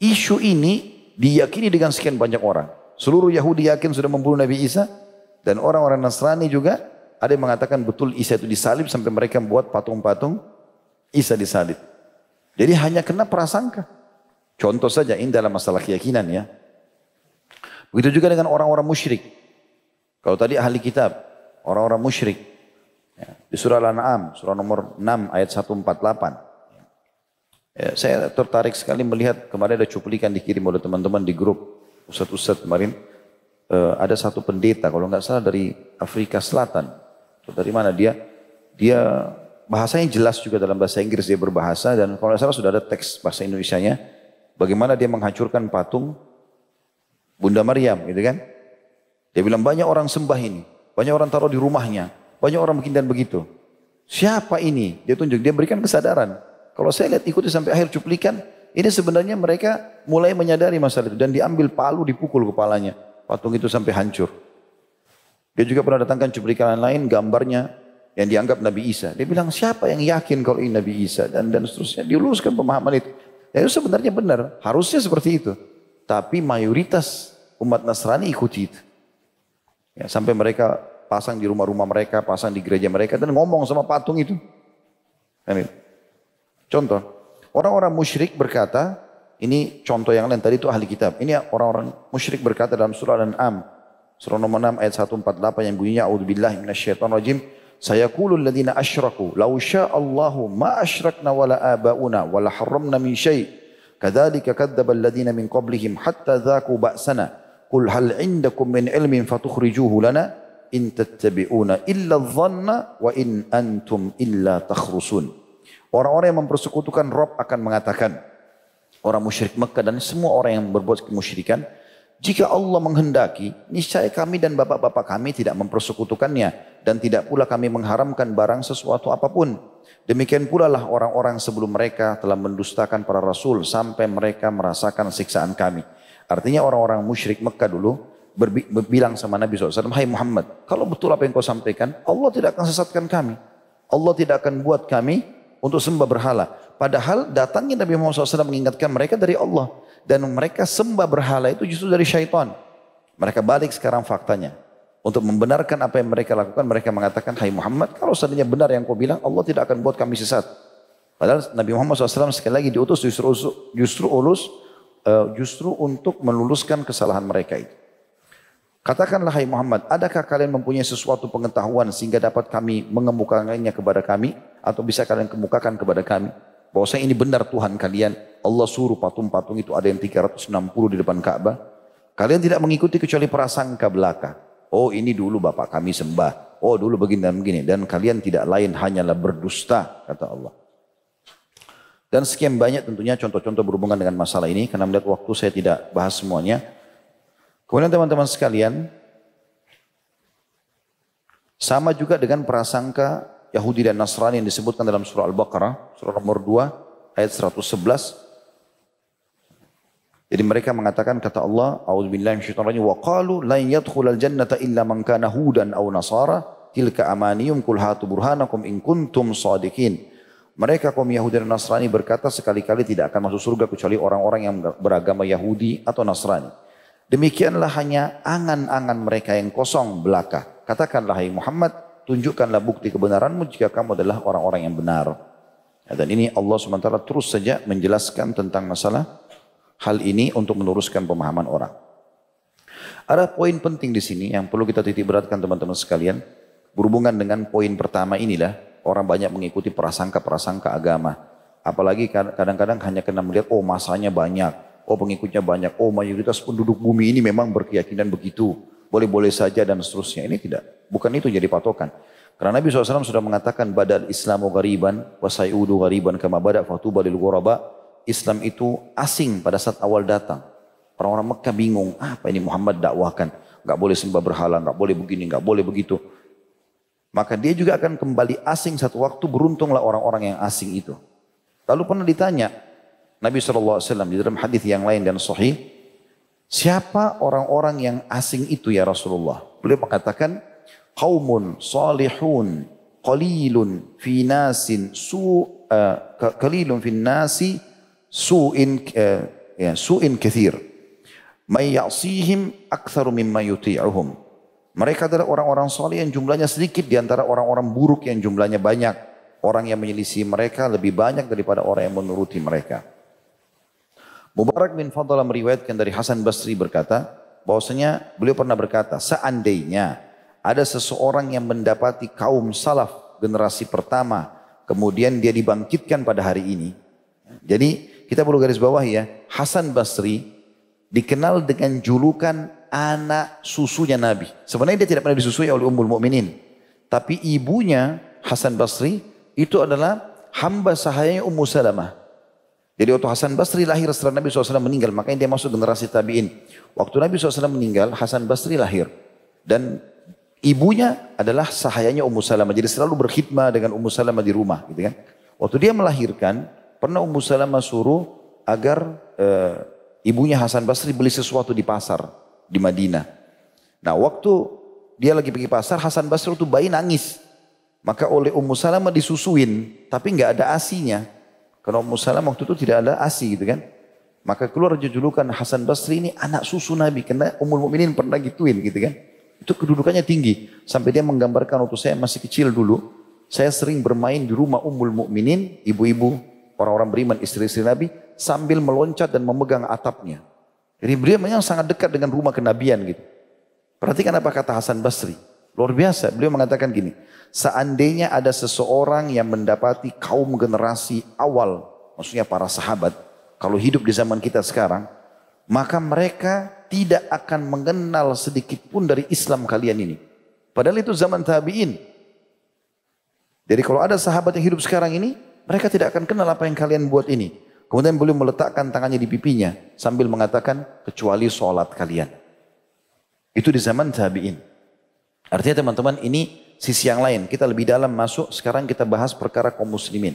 isu ini diyakini dengan sekian banyak orang. Seluruh Yahudi yakin sudah membunuh Nabi Isa. Dan orang-orang Nasrani juga ada yang mengatakan betul Isa itu disalib sampai mereka membuat patung-patung Isa disalib. Jadi hanya kena prasangka. Contoh saja ini dalam masalah keyakinan ya. Begitu juga dengan orang-orang musyrik. Kalau tadi ahli kitab, orang-orang musyrik. Ya, di surah Al-An'am, surah nomor 6 ayat 148. Ya, saya tertarik sekali melihat kemarin ada cuplikan dikirim oleh teman-teman di grup Ustadz-Ustadz kemarin. Uh, ada satu pendeta kalau nggak salah dari Afrika Selatan dari mana dia? Dia bahasanya jelas juga dalam bahasa Inggris dia berbahasa dan kalau salah sudah ada teks bahasa Indonesia-nya bagaimana dia menghancurkan patung Bunda Maryam gitu kan. Dia bilang banyak orang sembah ini, banyak orang taruh di rumahnya, banyak orang begini dan begitu. Siapa ini? Dia tunjuk, dia berikan kesadaran. Kalau saya lihat ikuti sampai akhir cuplikan, ini sebenarnya mereka mulai menyadari masalah itu dan diambil palu dipukul kepalanya. Patung itu sampai hancur. Dia juga pernah datangkan cuplikan lain gambarnya yang dianggap Nabi Isa. Dia bilang siapa yang yakin kalau ini Nabi Isa dan dan seterusnya. Diluluskan pemahaman itu. Ya itu sebenarnya benar. Harusnya seperti itu. Tapi mayoritas umat Nasrani ikuti itu. Ya, sampai mereka pasang di rumah-rumah mereka, pasang di gereja mereka dan ngomong sama patung itu. Kan contoh, orang-orang musyrik berkata, ini contoh yang lain tadi itu ahli kitab. Ini orang-orang musyrik berkata dalam surah Al-An'am Surah nomor 6 ayat 148 yang bunyinya A'udzubillahi minasyaitonir rajim. Sayaqulu alladziina asyraku law Allahu ma asyrakna wala abauna wala harramna min syai' kadzalika kadzdzaba alladziina min qablihim hatta dzaqu ba'sana. Qul hal 'indakum min ilmin fatukhrijuhu lana in tattabi'una illa dhanna wa in antum illa takhrusun. Orang-orang yang mempersekutukan Rob akan mengatakan, orang musyrik Mekah dan semua orang yang berbuat kemusyrikan, jika Allah menghendaki, niscaya kami dan bapak-bapak kami tidak mempersekutukannya dan tidak pula kami mengharamkan barang sesuatu apa pun. Demikian pula lah orang-orang sebelum mereka telah mendustakan para rasul sampai mereka merasakan siksaan kami. Artinya orang-orang musyrik Mekah dulu berbilang sama Nabi SAW, Hai Muhammad, kalau betul apa yang kau sampaikan, Allah tidak akan sesatkan kami. Allah tidak akan buat kami untuk sembah berhala. Padahal datangnya Nabi Muhammad SAW mengingatkan mereka dari Allah. Dan mereka sembah berhala itu justru dari syaitan. Mereka balik sekarang faktanya. Untuk membenarkan apa yang mereka lakukan, mereka mengatakan, Hai Muhammad, kalau seandainya benar yang kau bilang, Allah tidak akan buat kami sesat. Padahal Nabi Muhammad SAW sekali lagi diutus justru, justru ulus, eh, justru untuk meluluskan kesalahan mereka itu. Katakanlah hai Muhammad, adakah kalian mempunyai sesuatu pengetahuan sehingga dapat kami mengemukakannya kepada kami? Atau bisa kalian kemukakan kepada kami? Bahwasanya ini benar Tuhan kalian. Allah suruh patung-patung itu ada yang 360 di depan Ka'bah. Kalian tidak mengikuti kecuali prasangka belaka. Oh ini dulu Bapak kami sembah. Oh dulu begini dan begini. Dan kalian tidak lain hanyalah berdusta, kata Allah. Dan sekian banyak tentunya contoh-contoh berhubungan dengan masalah ini. Karena melihat waktu saya tidak bahas semuanya. Kemudian teman-teman sekalian, sama juga dengan prasangka Yahudi dan Nasrani yang disebutkan dalam surah Al-Baqarah, surah nomor 2, ayat 111. Jadi mereka mengatakan kata Allah, A'udzubillahi minasyaitonir wa qalu lan yadkhulal jannata illa man kana hudan aw nasara tilka amaniyum kul hatu burhanakum in kuntum sadiqin. Mereka kaum Yahudi dan Nasrani berkata sekali-kali tidak akan masuk surga kecuali orang-orang yang beragama Yahudi atau Nasrani. Demikianlah hanya angan-angan mereka yang kosong belaka. Katakanlah hai Muhammad, tunjukkanlah bukti kebenaranmu jika kamu adalah orang-orang yang benar. Dan ini Allah SWT terus saja menjelaskan tentang masalah hal ini untuk meluruskan pemahaman orang. Ada poin penting di sini yang perlu kita titik beratkan teman-teman sekalian. Berhubungan dengan poin pertama inilah, orang banyak mengikuti prasangka-prasangka agama. Apalagi kadang-kadang hanya kena melihat, oh masanya banyak oh pengikutnya banyak, oh mayoritas penduduk bumi ini memang berkeyakinan begitu. Boleh-boleh saja dan seterusnya. Ini tidak, bukan itu jadi patokan. Karena Nabi SAW sudah mengatakan badal Islamu gariban wasayudu gariban kama badak fatuba lil. Islam itu asing pada saat awal datang. Orang-orang Mekah bingung, apa ini Muhammad dakwahkan? Gak boleh sembah berhala, gak boleh begini, gak boleh begitu. Maka dia juga akan kembali asing satu waktu, beruntunglah orang-orang yang asing itu. Lalu pernah ditanya, Nabi SAW di dalam hadis yang lain dan sahih, siapa orang-orang yang asing itu ya Rasulullah? Beliau mengatakan, qaumun salihun qalilun fi nasin su uh, qalilun fi su'in uh, ya su'in kathir. May ya'sihim aktsaru mimma yuti'uhum. Mereka adalah orang-orang saleh yang jumlahnya sedikit di antara orang-orang buruk yang jumlahnya banyak. Orang yang menyelisih mereka lebih banyak daripada orang yang menuruti mereka. Mubarak bin Fadlah meriwayatkan dari Hasan Basri berkata, bahwasanya beliau pernah berkata, seandainya ada seseorang yang mendapati kaum salaf generasi pertama, kemudian dia dibangkitkan pada hari ini. Jadi kita perlu garis bawah ya, Hasan Basri dikenal dengan julukan anak susunya Nabi. Sebenarnya dia tidak pernah disusui oleh Ummul Mukminin, tapi ibunya Hasan Basri itu adalah hamba sahayanya Ummu Salamah. Jadi waktu Hasan Basri lahir setelah Nabi SAW meninggal, makanya dia masuk generasi tabi'in. Waktu Nabi SAW meninggal, Hasan Basri lahir. Dan ibunya adalah sahayanya Ummu Salamah. Jadi selalu berkhidmah dengan Ummu Salamah di rumah. Gitu kan. Waktu dia melahirkan, pernah Ummu Salamah suruh agar e, ibunya Hasan Basri beli sesuatu di pasar di Madinah. Nah waktu dia lagi pergi pasar, Hasan Basri itu bayi nangis. Maka oleh Ummu Salamah disusuin, tapi nggak ada asinya. Karena Ummu Salam waktu itu tidak ada ASI gitu kan. Maka keluar julukan Hasan Basri ini anak susu Nabi. Karena Ummul Mukminin pernah gituin gitu kan. Itu kedudukannya tinggi. Sampai dia menggambarkan waktu saya masih kecil dulu. Saya sering bermain di rumah Ummul Mukminin, ibu-ibu, orang-orang beriman, istri-istri Nabi. Sambil meloncat dan memegang atapnya. Jadi beliau memang sangat dekat dengan rumah kenabian gitu. Perhatikan apa kata Hasan Basri. Luar biasa. Beliau mengatakan gini. Seandainya ada seseorang yang mendapati kaum generasi awal, maksudnya para sahabat, kalau hidup di zaman kita sekarang, maka mereka tidak akan mengenal sedikit pun dari Islam kalian ini. Padahal itu zaman tabi'in. Jadi kalau ada sahabat yang hidup sekarang ini, Mereka tidak akan kenal apa yang kalian buat ini. Kemudian beliau meletakkan tangannya di pipinya sambil mengatakan kecuali sholat kalian. Itu di zaman tabi'in. Artinya teman-teman ini sisi yang lain. Kita lebih dalam masuk, sekarang kita bahas perkara kaum muslimin.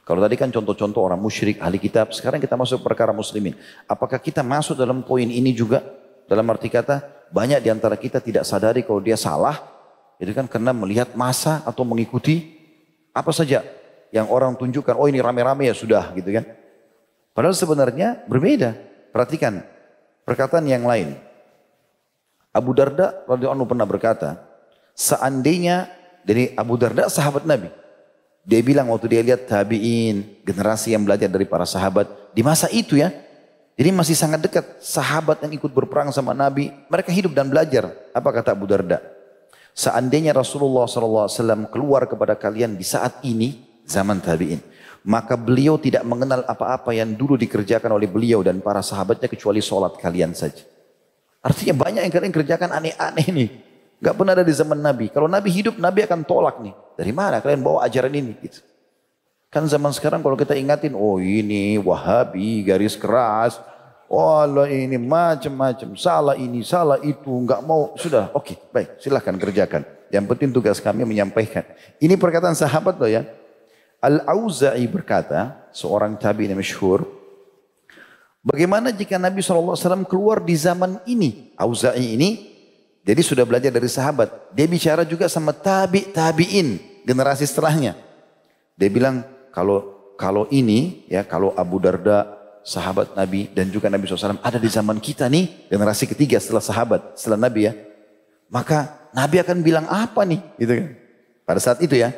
Kalau tadi kan contoh-contoh orang musyrik, ahli kitab, sekarang kita masuk perkara muslimin. Apakah kita masuk dalam poin ini juga? Dalam arti kata, banyak di antara kita tidak sadari kalau dia salah, itu kan karena melihat masa atau mengikuti apa saja yang orang tunjukkan, oh ini rame-rame ya sudah gitu kan. Padahal sebenarnya berbeda. Perhatikan perkataan yang lain. Abu Darda radhiyallahu anhu pernah berkata, seandainya dari Abu Darda sahabat Nabi. Dia bilang waktu dia lihat tabi'in, generasi yang belajar dari para sahabat. Di masa itu ya, jadi masih sangat dekat sahabat yang ikut berperang sama Nabi. Mereka hidup dan belajar. Apa kata Abu Darda? Seandainya Rasulullah SAW keluar kepada kalian di saat ini, zaman tabi'in. Maka beliau tidak mengenal apa-apa yang dulu dikerjakan oleh beliau dan para sahabatnya kecuali sholat kalian saja. Artinya banyak yang kalian kerjakan aneh-aneh nih. Gak pernah ada di zaman Nabi. Kalau Nabi hidup, Nabi akan tolak nih. Dari mana kalian bawa ajaran ini? Gitu. Kan zaman sekarang kalau kita ingatin, oh ini wahabi, garis keras. Oh ini macam-macam, salah ini, salah itu, nggak mau. Sudah, oke, okay, baik, silahkan kerjakan. Yang penting tugas kami menyampaikan. Ini perkataan sahabat loh ya. Al-Auza'i berkata, seorang tabi'in masyhur, bagaimana jika Nabi SAW keluar di zaman ini? Auza'i ini jadi sudah belajar dari sahabat. Dia bicara juga sama tabi tabiin generasi setelahnya. Dia bilang kalau kalau ini ya kalau Abu Darda sahabat Nabi dan juga Nabi SAW ada di zaman kita nih generasi ketiga setelah sahabat setelah Nabi ya maka Nabi akan bilang apa nih gitu kan pada saat itu ya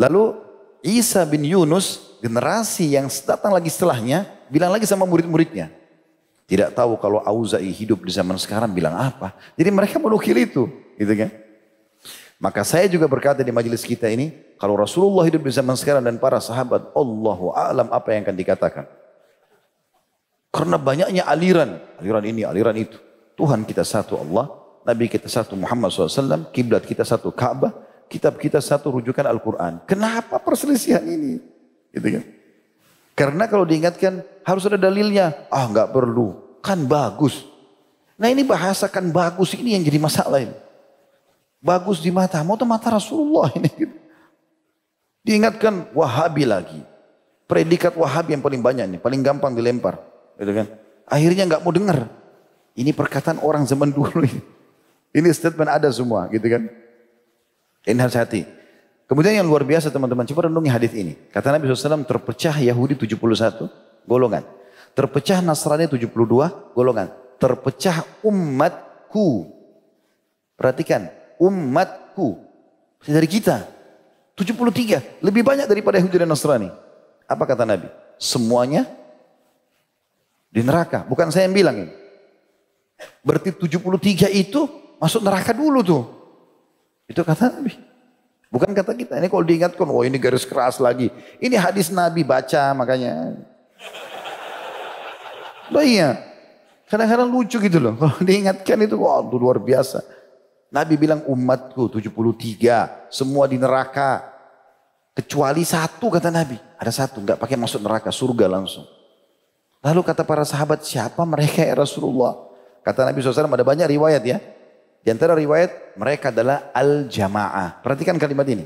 lalu Isa bin Yunus generasi yang datang lagi setelahnya bilang lagi sama murid-muridnya tidak tahu kalau Auza'i hidup di zaman sekarang bilang apa. Jadi mereka menukil itu. Gitu kan. Maka saya juga berkata di majelis kita ini. Kalau Rasulullah hidup di zaman sekarang dan para sahabat. Allahu alam apa yang akan dikatakan. Karena banyaknya aliran. Aliran ini, aliran itu. Tuhan kita satu Allah. Nabi kita satu Muhammad SAW. Kiblat kita satu Ka'bah. Kitab kita satu rujukan Al-Quran. Kenapa perselisihan ini? Gitu kan. Karena kalau diingatkan harus ada dalilnya. Ah nggak perlu, kan bagus. Nah ini bahasa kan bagus ini yang jadi masalah ini. Bagus di mata, mau tuh mata Rasulullah ini. Diingatkan Wahabi lagi. Predikat Wahabi yang paling banyak nih, paling gampang dilempar. Gitu kan. Akhirnya nggak mau dengar. Ini perkataan orang zaman dulu ini. Ini statement ada semua gitu kan. Ini harus hati. Kemudian yang luar biasa teman-teman, coba renungi hadis ini. Kata Nabi SAW terpecah Yahudi 71 golongan. Terpecah Nasrani 72 golongan. Terpecah umatku. Perhatikan, umatku. Dari kita. 73. Lebih banyak daripada Yahudi dan Nasrani. Apa kata Nabi? Semuanya di neraka. Bukan saya yang bilang ini. Berarti 73 itu masuk neraka dulu tuh. Itu kata Nabi. Bukan kata kita. Ini kalau diingatkan, oh ini garis keras lagi. Ini hadis Nabi baca makanya. Bah iya. Kadang-kadang lucu gitu loh. Kalau diingatkan itu, wah oh, luar biasa. Nabi bilang umatku 73. Semua di neraka. Kecuali satu kata Nabi. Ada satu, nggak pakai masuk neraka, surga langsung. Lalu kata para sahabat, siapa mereka ya Rasulullah? Kata Nabi SAW ada banyak riwayat ya. Di antara riwayat mereka adalah al-jamaah. Perhatikan kalimat ini.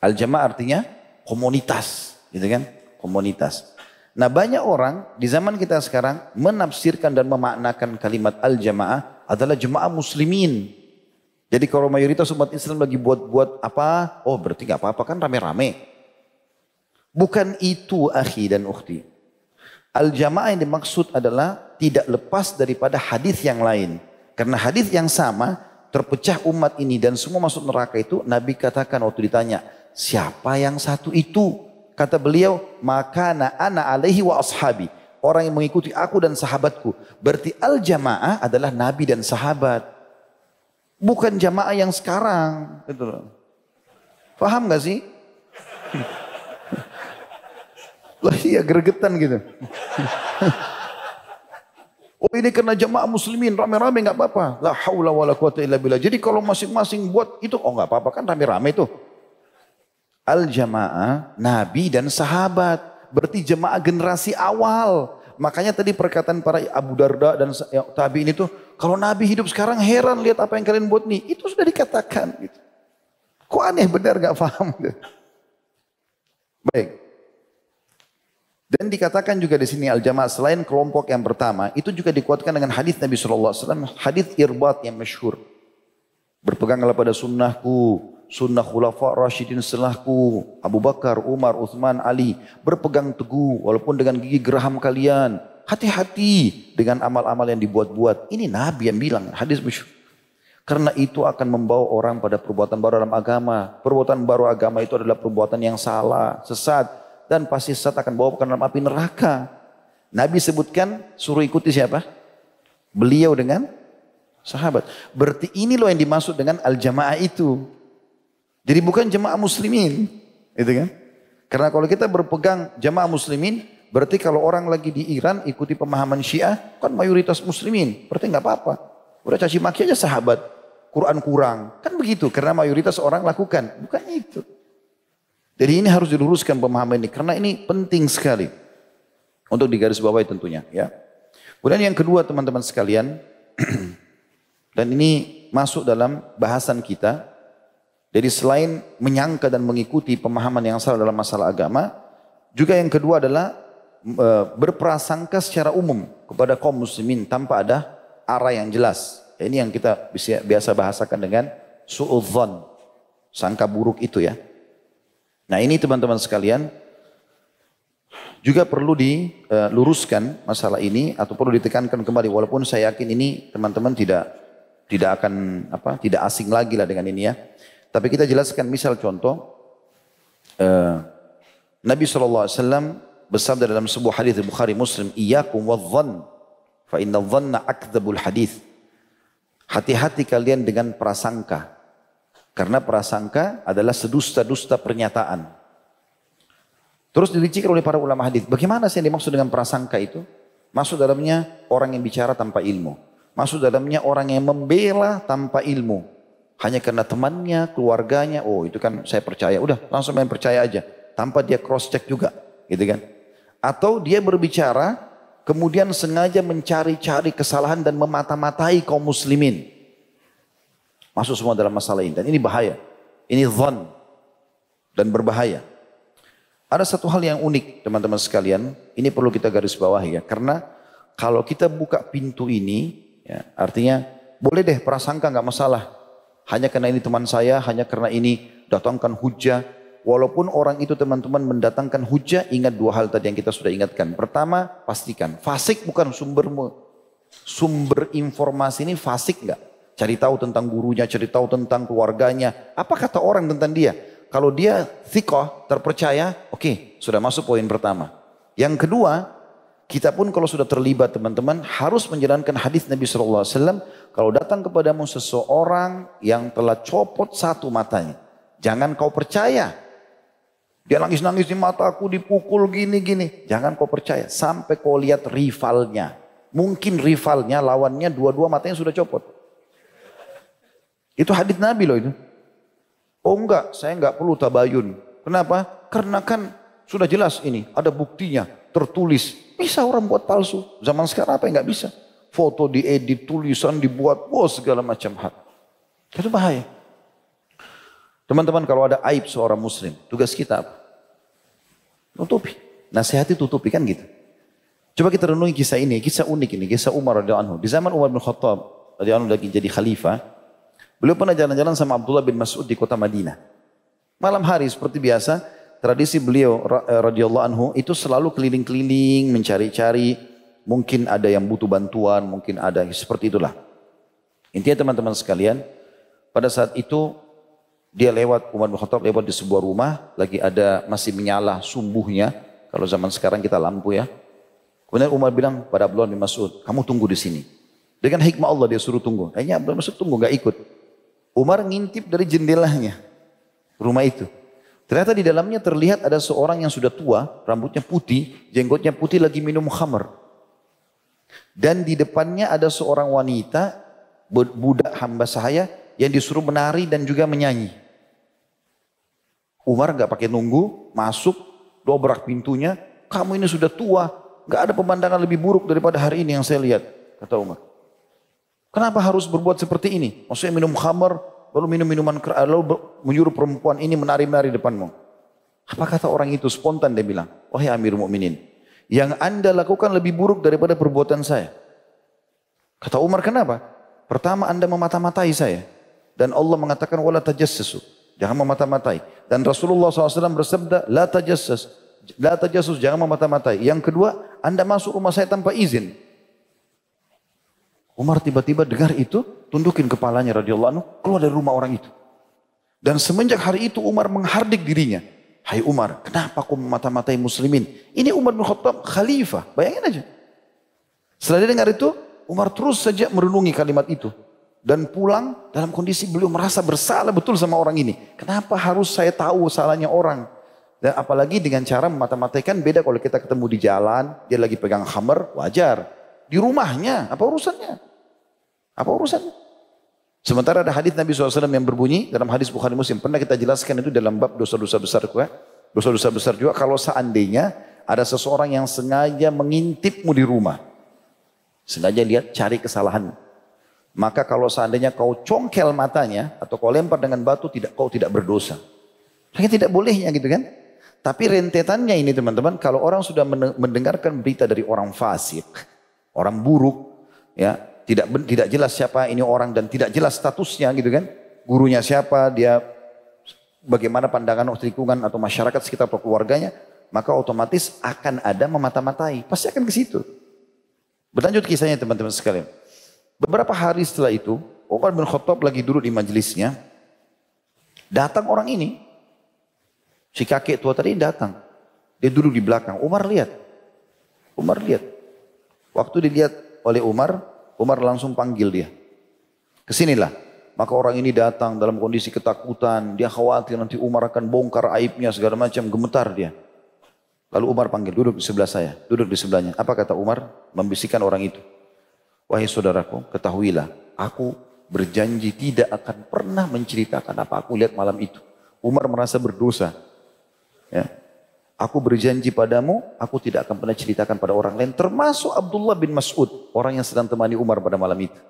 Al-jamaah artinya komunitas, gitu kan? Komunitas. Nah banyak orang di zaman kita sekarang menafsirkan dan memaknakan kalimat al-jamaah adalah jemaah muslimin. Jadi kalau mayoritas umat Islam lagi buat-buat apa, oh berarti gak apa-apa kan rame-rame. Bukan itu akhi dan ukhti. Al-jamaah yang dimaksud adalah tidak lepas daripada hadis yang lain. Karena hadis yang sama terpecah umat ini dan semua masuk neraka itu Nabi katakan waktu ditanya siapa yang satu itu? Kata beliau maka ana alaihi wa ashabi. Orang yang mengikuti aku dan sahabatku. Berarti al jamaah adalah Nabi dan sahabat. Bukan jamaah yang sekarang. Gitu paham gak sih? Lah iya gregetan gitu Oh ini karena jemaah muslimin rame-rame nggak apa-apa. La haula wala quwata illa billah. Jadi kalau masing-masing buat itu oh nggak apa-apa kan rame-rame itu. Al-jamaah, nabi dan sahabat. Berarti jemaah generasi awal. Makanya tadi perkataan para Abu Darda dan ya, tabi ini tuh, kalau nabi hidup sekarang heran lihat apa yang kalian buat nih. Itu sudah dikatakan. Gitu. Kok aneh benar gak paham. Baik. Dan dikatakan juga di sini al-jamaah selain kelompok yang pertama, itu juga dikuatkan dengan hadis Nabi SAW, hadis irbat yang masyhur. Berpeganglah pada sunnahku, sunnah khulafa rasyidin setelahku, Abu Bakar, Umar, Uthman, Ali. Berpegang teguh walaupun dengan gigi geraham kalian. Hati-hati dengan amal-amal yang dibuat-buat. Ini Nabi yang bilang, hadis masyhur. Karena itu akan membawa orang pada perbuatan baru dalam agama. Perbuatan baru agama itu adalah perbuatan yang salah, sesat dan pasti sesat akan bawa ke dalam api neraka. Nabi sebutkan suruh ikuti siapa? Beliau dengan sahabat. Berarti ini loh yang dimaksud dengan al-jamaah itu. Jadi bukan jemaah muslimin. Gitu kan? Karena kalau kita berpegang jamaah muslimin, berarti kalau orang lagi di Iran ikuti pemahaman Syiah, kan mayoritas muslimin. Berarti nggak apa-apa. Udah caci maki aja sahabat. Quran kurang. Kan begitu, karena mayoritas orang lakukan. Bukan itu. Jadi ini harus diluruskan pemahaman ini karena ini penting sekali untuk digarisbawahi tentunya ya. Kemudian yang kedua teman-teman sekalian dan ini masuk dalam bahasan kita. Jadi selain menyangka dan mengikuti pemahaman yang salah dalam masalah agama, juga yang kedua adalah e, berprasangka secara umum kepada kaum muslimin tanpa ada arah yang jelas. Ini yang kita biasa bahasakan dengan su'udzon, sangka buruk itu ya. Nah ini teman-teman sekalian juga perlu diluruskan masalah ini atau perlu ditekankan kembali walaupun saya yakin ini teman-teman tidak tidak akan apa tidak asing lagi lah dengan ini ya. Tapi kita jelaskan misal contoh uh, Nabi SAW bersabda dalam sebuah hadis Bukhari Muslim, "Iyyakum wadh-dhann fa inna dhanna akdzabul hadis." Hati-hati kalian dengan prasangka. Karena prasangka adalah sedusta-dusta pernyataan. Terus diricikan oleh para ulama hadis. Bagaimana sih yang dimaksud dengan prasangka itu? Masuk dalamnya orang yang bicara tanpa ilmu. Masuk dalamnya orang yang membela tanpa ilmu. Hanya karena temannya, keluarganya, oh itu kan saya percaya. Udah langsung main percaya aja. Tanpa dia cross check juga. Gitu kan. Atau dia berbicara, kemudian sengaja mencari-cari kesalahan dan memata-matai kaum muslimin. Masuk semua dalam masalah ini. Dan ini bahaya. Ini zon. Dan berbahaya. Ada satu hal yang unik teman-teman sekalian. Ini perlu kita garis bawahi ya. Karena kalau kita buka pintu ini. Ya, artinya boleh deh prasangka nggak masalah. Hanya karena ini teman saya. Hanya karena ini datangkan hujah. Walaupun orang itu teman-teman mendatangkan hujah. Ingat dua hal tadi yang kita sudah ingatkan. Pertama pastikan. Fasik bukan sumber sumber informasi ini fasik nggak? Cari tahu tentang gurunya, cari tahu tentang keluarganya. Apa kata orang tentang dia? Kalau dia thikoh, terpercaya, oke, okay, sudah masuk poin pertama. Yang kedua, kita pun kalau sudah terlibat teman-teman harus menjalankan hadis Nabi SAW. Kalau datang kepadamu seseorang yang telah copot satu matanya. Jangan kau percaya. Dia nangis-nangis di mataku, dipukul gini-gini. Jangan kau percaya. Sampai kau lihat rivalnya. Mungkin rivalnya, lawannya dua-dua matanya sudah copot. Itu hadis Nabi loh itu. Oh enggak, saya enggak perlu tabayun. Kenapa? Karena kan sudah jelas ini, ada buktinya, tertulis. Bisa orang buat palsu. Zaman sekarang apa yang enggak bisa? Foto diedit, tulisan dibuat, wah segala macam hal. Itu bahaya. Teman-teman kalau ada aib seorang muslim, tugas kita apa? Tutupi. Nasihati tutupi kan gitu. Coba kita renungi kisah ini, kisah unik ini, kisah Umar radhiyallahu anhu. Di zaman Umar bin Khattab radhiyallahu anhu lagi jadi khalifah, Beliau pernah jalan-jalan sama Abdullah bin Mas'ud di kota Madinah. Malam hari seperti biasa, tradisi beliau eh, radhiyallahu anhu itu selalu keliling-keliling mencari-cari mungkin ada yang butuh bantuan, mungkin ada seperti itulah. Intinya teman-teman sekalian, pada saat itu dia lewat Umar bin Khattab lewat di sebuah rumah, lagi ada masih menyala sumbuhnya. Kalau zaman sekarang kita lampu ya. Kemudian Umar bilang pada Abdullah bin Mas'ud, kamu tunggu di sini. Dengan hikmah Allah dia suruh tunggu. Kayaknya Abdullah Mas'ud tunggu, gak ikut. Umar ngintip dari jendelanya rumah itu. Ternyata di dalamnya terlihat ada seorang yang sudah tua, rambutnya putih, jenggotnya putih lagi minum khamr. Dan di depannya ada seorang wanita, budak hamba saya, yang disuruh menari dan juga menyanyi. Umar nggak pakai nunggu, masuk, dobrak pintunya. Kamu ini sudah tua, nggak ada pemandangan lebih buruk daripada hari ini yang saya lihat, kata Umar. Kenapa harus berbuat seperti ini? Maksudnya minum khamar, lalu minum minuman keras, lalu menyuruh perempuan ini menari-nari depanmu. Apa kata orang itu? Spontan dia bilang, wahai Amir Mukminin, yang anda lakukan lebih buruk daripada perbuatan saya. Kata Umar, kenapa? Pertama anda memata-matai saya. Dan Allah mengatakan, wala tajassasu. Jangan memata-matai. Dan Rasulullah SAW bersabda, la tajassas. La tajassus, jangan memata-matai. Yang kedua, anda masuk rumah saya tanpa izin. Umar tiba-tiba dengar itu, tundukin kepalanya radhiyallahu anhu, keluar dari rumah orang itu. Dan semenjak hari itu Umar menghardik dirinya. Hai Umar, kenapa kau memata-matai muslimin? Ini Umar bin Khattab khalifah, bayangin aja. Setelah dia dengar itu, Umar terus saja merenungi kalimat itu. Dan pulang dalam kondisi beliau merasa bersalah betul sama orang ini. Kenapa harus saya tahu salahnya orang? Dan apalagi dengan cara memata-mataikan beda kalau kita ketemu di jalan, dia lagi pegang hammer, wajar. Di rumahnya, apa urusannya? Apa urusannya? Sementara ada hadis Nabi SAW yang berbunyi dalam hadis Bukhari Muslim. Pernah kita jelaskan itu dalam bab dosa-dosa besar juga. Dosa-dosa besar juga kalau seandainya ada seseorang yang sengaja mengintipmu di rumah. Sengaja lihat cari kesalahan. Maka kalau seandainya kau congkel matanya atau kau lempar dengan batu tidak kau tidak berdosa. Hanya tidak bolehnya gitu kan. Tapi rentetannya ini teman-teman kalau orang sudah mendengarkan berita dari orang fasik, orang buruk, ya tidak tidak jelas siapa ini orang dan tidak jelas statusnya gitu kan. Gurunya siapa, dia bagaimana pandangan lingkungan atau masyarakat sekitar keluarganya, maka otomatis akan ada memata-matai. Pasti akan ke situ. Berlanjut kisahnya teman-teman sekalian. Beberapa hari setelah itu, Umar bin Khattab lagi duduk di majelisnya. Datang orang ini. Si kakek tua tadi datang. Dia duduk di belakang. Umar lihat. Umar lihat. Waktu dilihat oleh Umar, Umar langsung panggil dia. Ke sinilah. Maka orang ini datang dalam kondisi ketakutan. Dia khawatir nanti Umar akan bongkar aibnya segala macam. Gemetar dia. Lalu Umar panggil, duduk di sebelah saya. Duduk di sebelahnya. Apa kata Umar? Membisikkan orang itu. Wahai saudaraku, ketahuilah. Aku berjanji tidak akan pernah menceritakan apa aku lihat malam itu. Umar merasa berdosa. Ya. Aku berjanji padamu, aku tidak akan pernah ceritakan pada orang lain. Termasuk Abdullah bin Mas'ud, orang yang sedang temani Umar pada malam itu.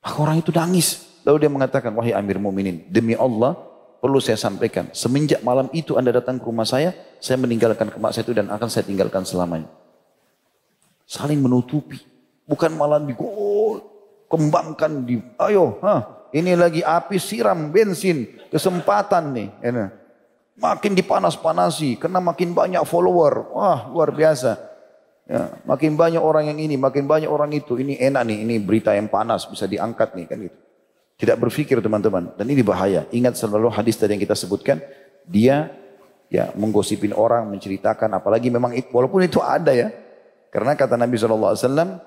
Maka orang itu nangis. Lalu dia mengatakan, wahai Amir Mu'minin, demi Allah, perlu saya sampaikan. Semenjak malam itu anda datang ke rumah saya, saya meninggalkan kemak saya itu dan akan saya tinggalkan selamanya. Saling menutupi. Bukan malah digol, kembangkan di, ayo, ha, ini lagi api siram bensin, kesempatan nih. Ini. Makin dipanas-panasi, karena makin banyak follower. Wah, luar biasa. Ya, makin banyak orang yang ini, makin banyak orang itu. Ini enak nih, ini berita yang panas, bisa diangkat nih kan gitu. Tidak berpikir teman-teman, dan ini bahaya. Ingat selalu hadis tadi yang kita sebutkan, dia ya menggosipin orang, menceritakan, apalagi memang itu, walaupun itu ada ya. Karena kata Nabi SAW,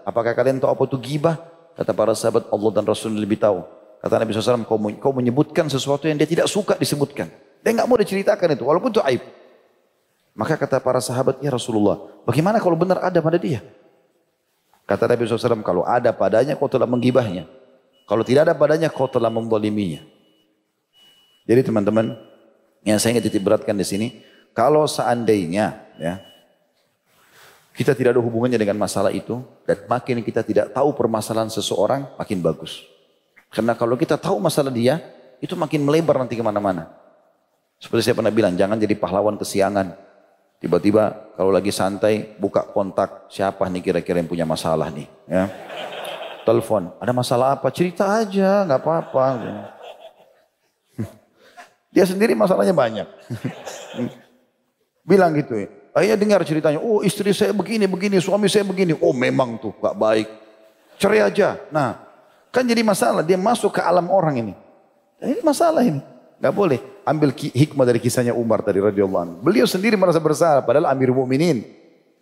apakah kalian tahu apa itu gibah? Kata para sahabat Allah dan Rasul lebih tahu. Kata Nabi SAW, kau menyebutkan sesuatu yang dia tidak suka disebutkan. Dia nggak mau diceritakan itu, walaupun itu aib. Maka kata para sahabat, ya Rasulullah, bagaimana kalau benar ada pada dia? Kata Nabi SAW, kalau ada padanya kau telah menggibahnya. Kalau tidak ada padanya kau telah memboliminya. Jadi teman-teman, yang saya ingin titik beratkan di sini, kalau seandainya ya kita tidak ada hubungannya dengan masalah itu dan makin kita tidak tahu permasalahan seseorang, makin bagus. Karena kalau kita tahu masalah dia, itu makin melebar nanti ke mana-mana. Seperti saya pernah bilang, jangan jadi pahlawan kesiangan. Tiba-tiba kalau lagi santai, buka kontak, siapa nih kira-kira yang punya masalah nih. Ya. Telepon, ada masalah apa? Cerita aja, nggak apa-apa. Dia sendiri masalahnya banyak. Bilang gitu ya. Akhirnya dengar ceritanya, oh istri saya begini, begini, suami saya begini. Oh memang tuh gak baik. Cerai aja. Nah, kan jadi masalah. Dia masuk ke alam orang ini. Ini masalah ini. Gak boleh. Ambil hikmah dari kisahnya Umar tadi radhiyallahu anhu. Beliau sendiri merasa bersalah padahal Amir Mukminin.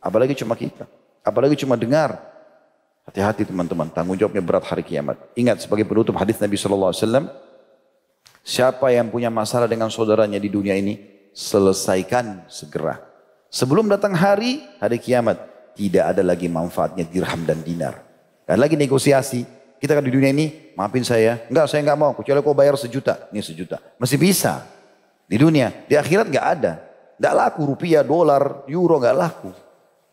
Apalagi cuma kita. Apalagi cuma dengar. Hati-hati teman-teman, tanggung jawabnya berat hari kiamat. Ingat sebagai penutup hadis Nabi sallallahu alaihi wasallam, siapa yang punya masalah dengan saudaranya di dunia ini, selesaikan segera. Sebelum datang hari, hari kiamat, tidak ada lagi manfaatnya dirham dan dinar. Dan lagi negosiasi, kita kan di dunia ini, maafin saya. Enggak, saya enggak mau. Kecuali kau bayar sejuta. Ini sejuta. Masih bisa. Di dunia, di akhirat nggak ada. Nggak laku rupiah, dolar, euro nggak laku.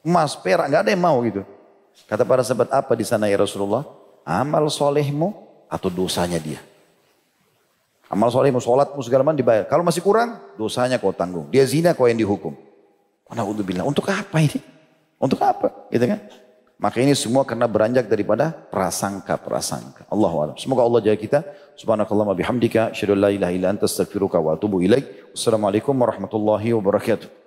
Emas, perak nggak ada yang mau gitu. Kata para sahabat apa di sana ya Rasulullah? Amal solehmu atau dosanya dia. Amal solehmu, sholatmu segala macam dibayar. Kalau masih kurang, dosanya kau tanggung. Dia zina kau yang dihukum. bilang, untuk apa ini? Untuk apa? Gitu kan? Maka ini semua karena beranjak daripada prasangka-prasangka. Allah alam. Semoga Allah jaga kita. Subhanakallah bihamdika. Asyadu la ilaha illa anta astaghfiruka wa atubu ilaih. Wassalamualaikum warahmatullahi wabarakatuh.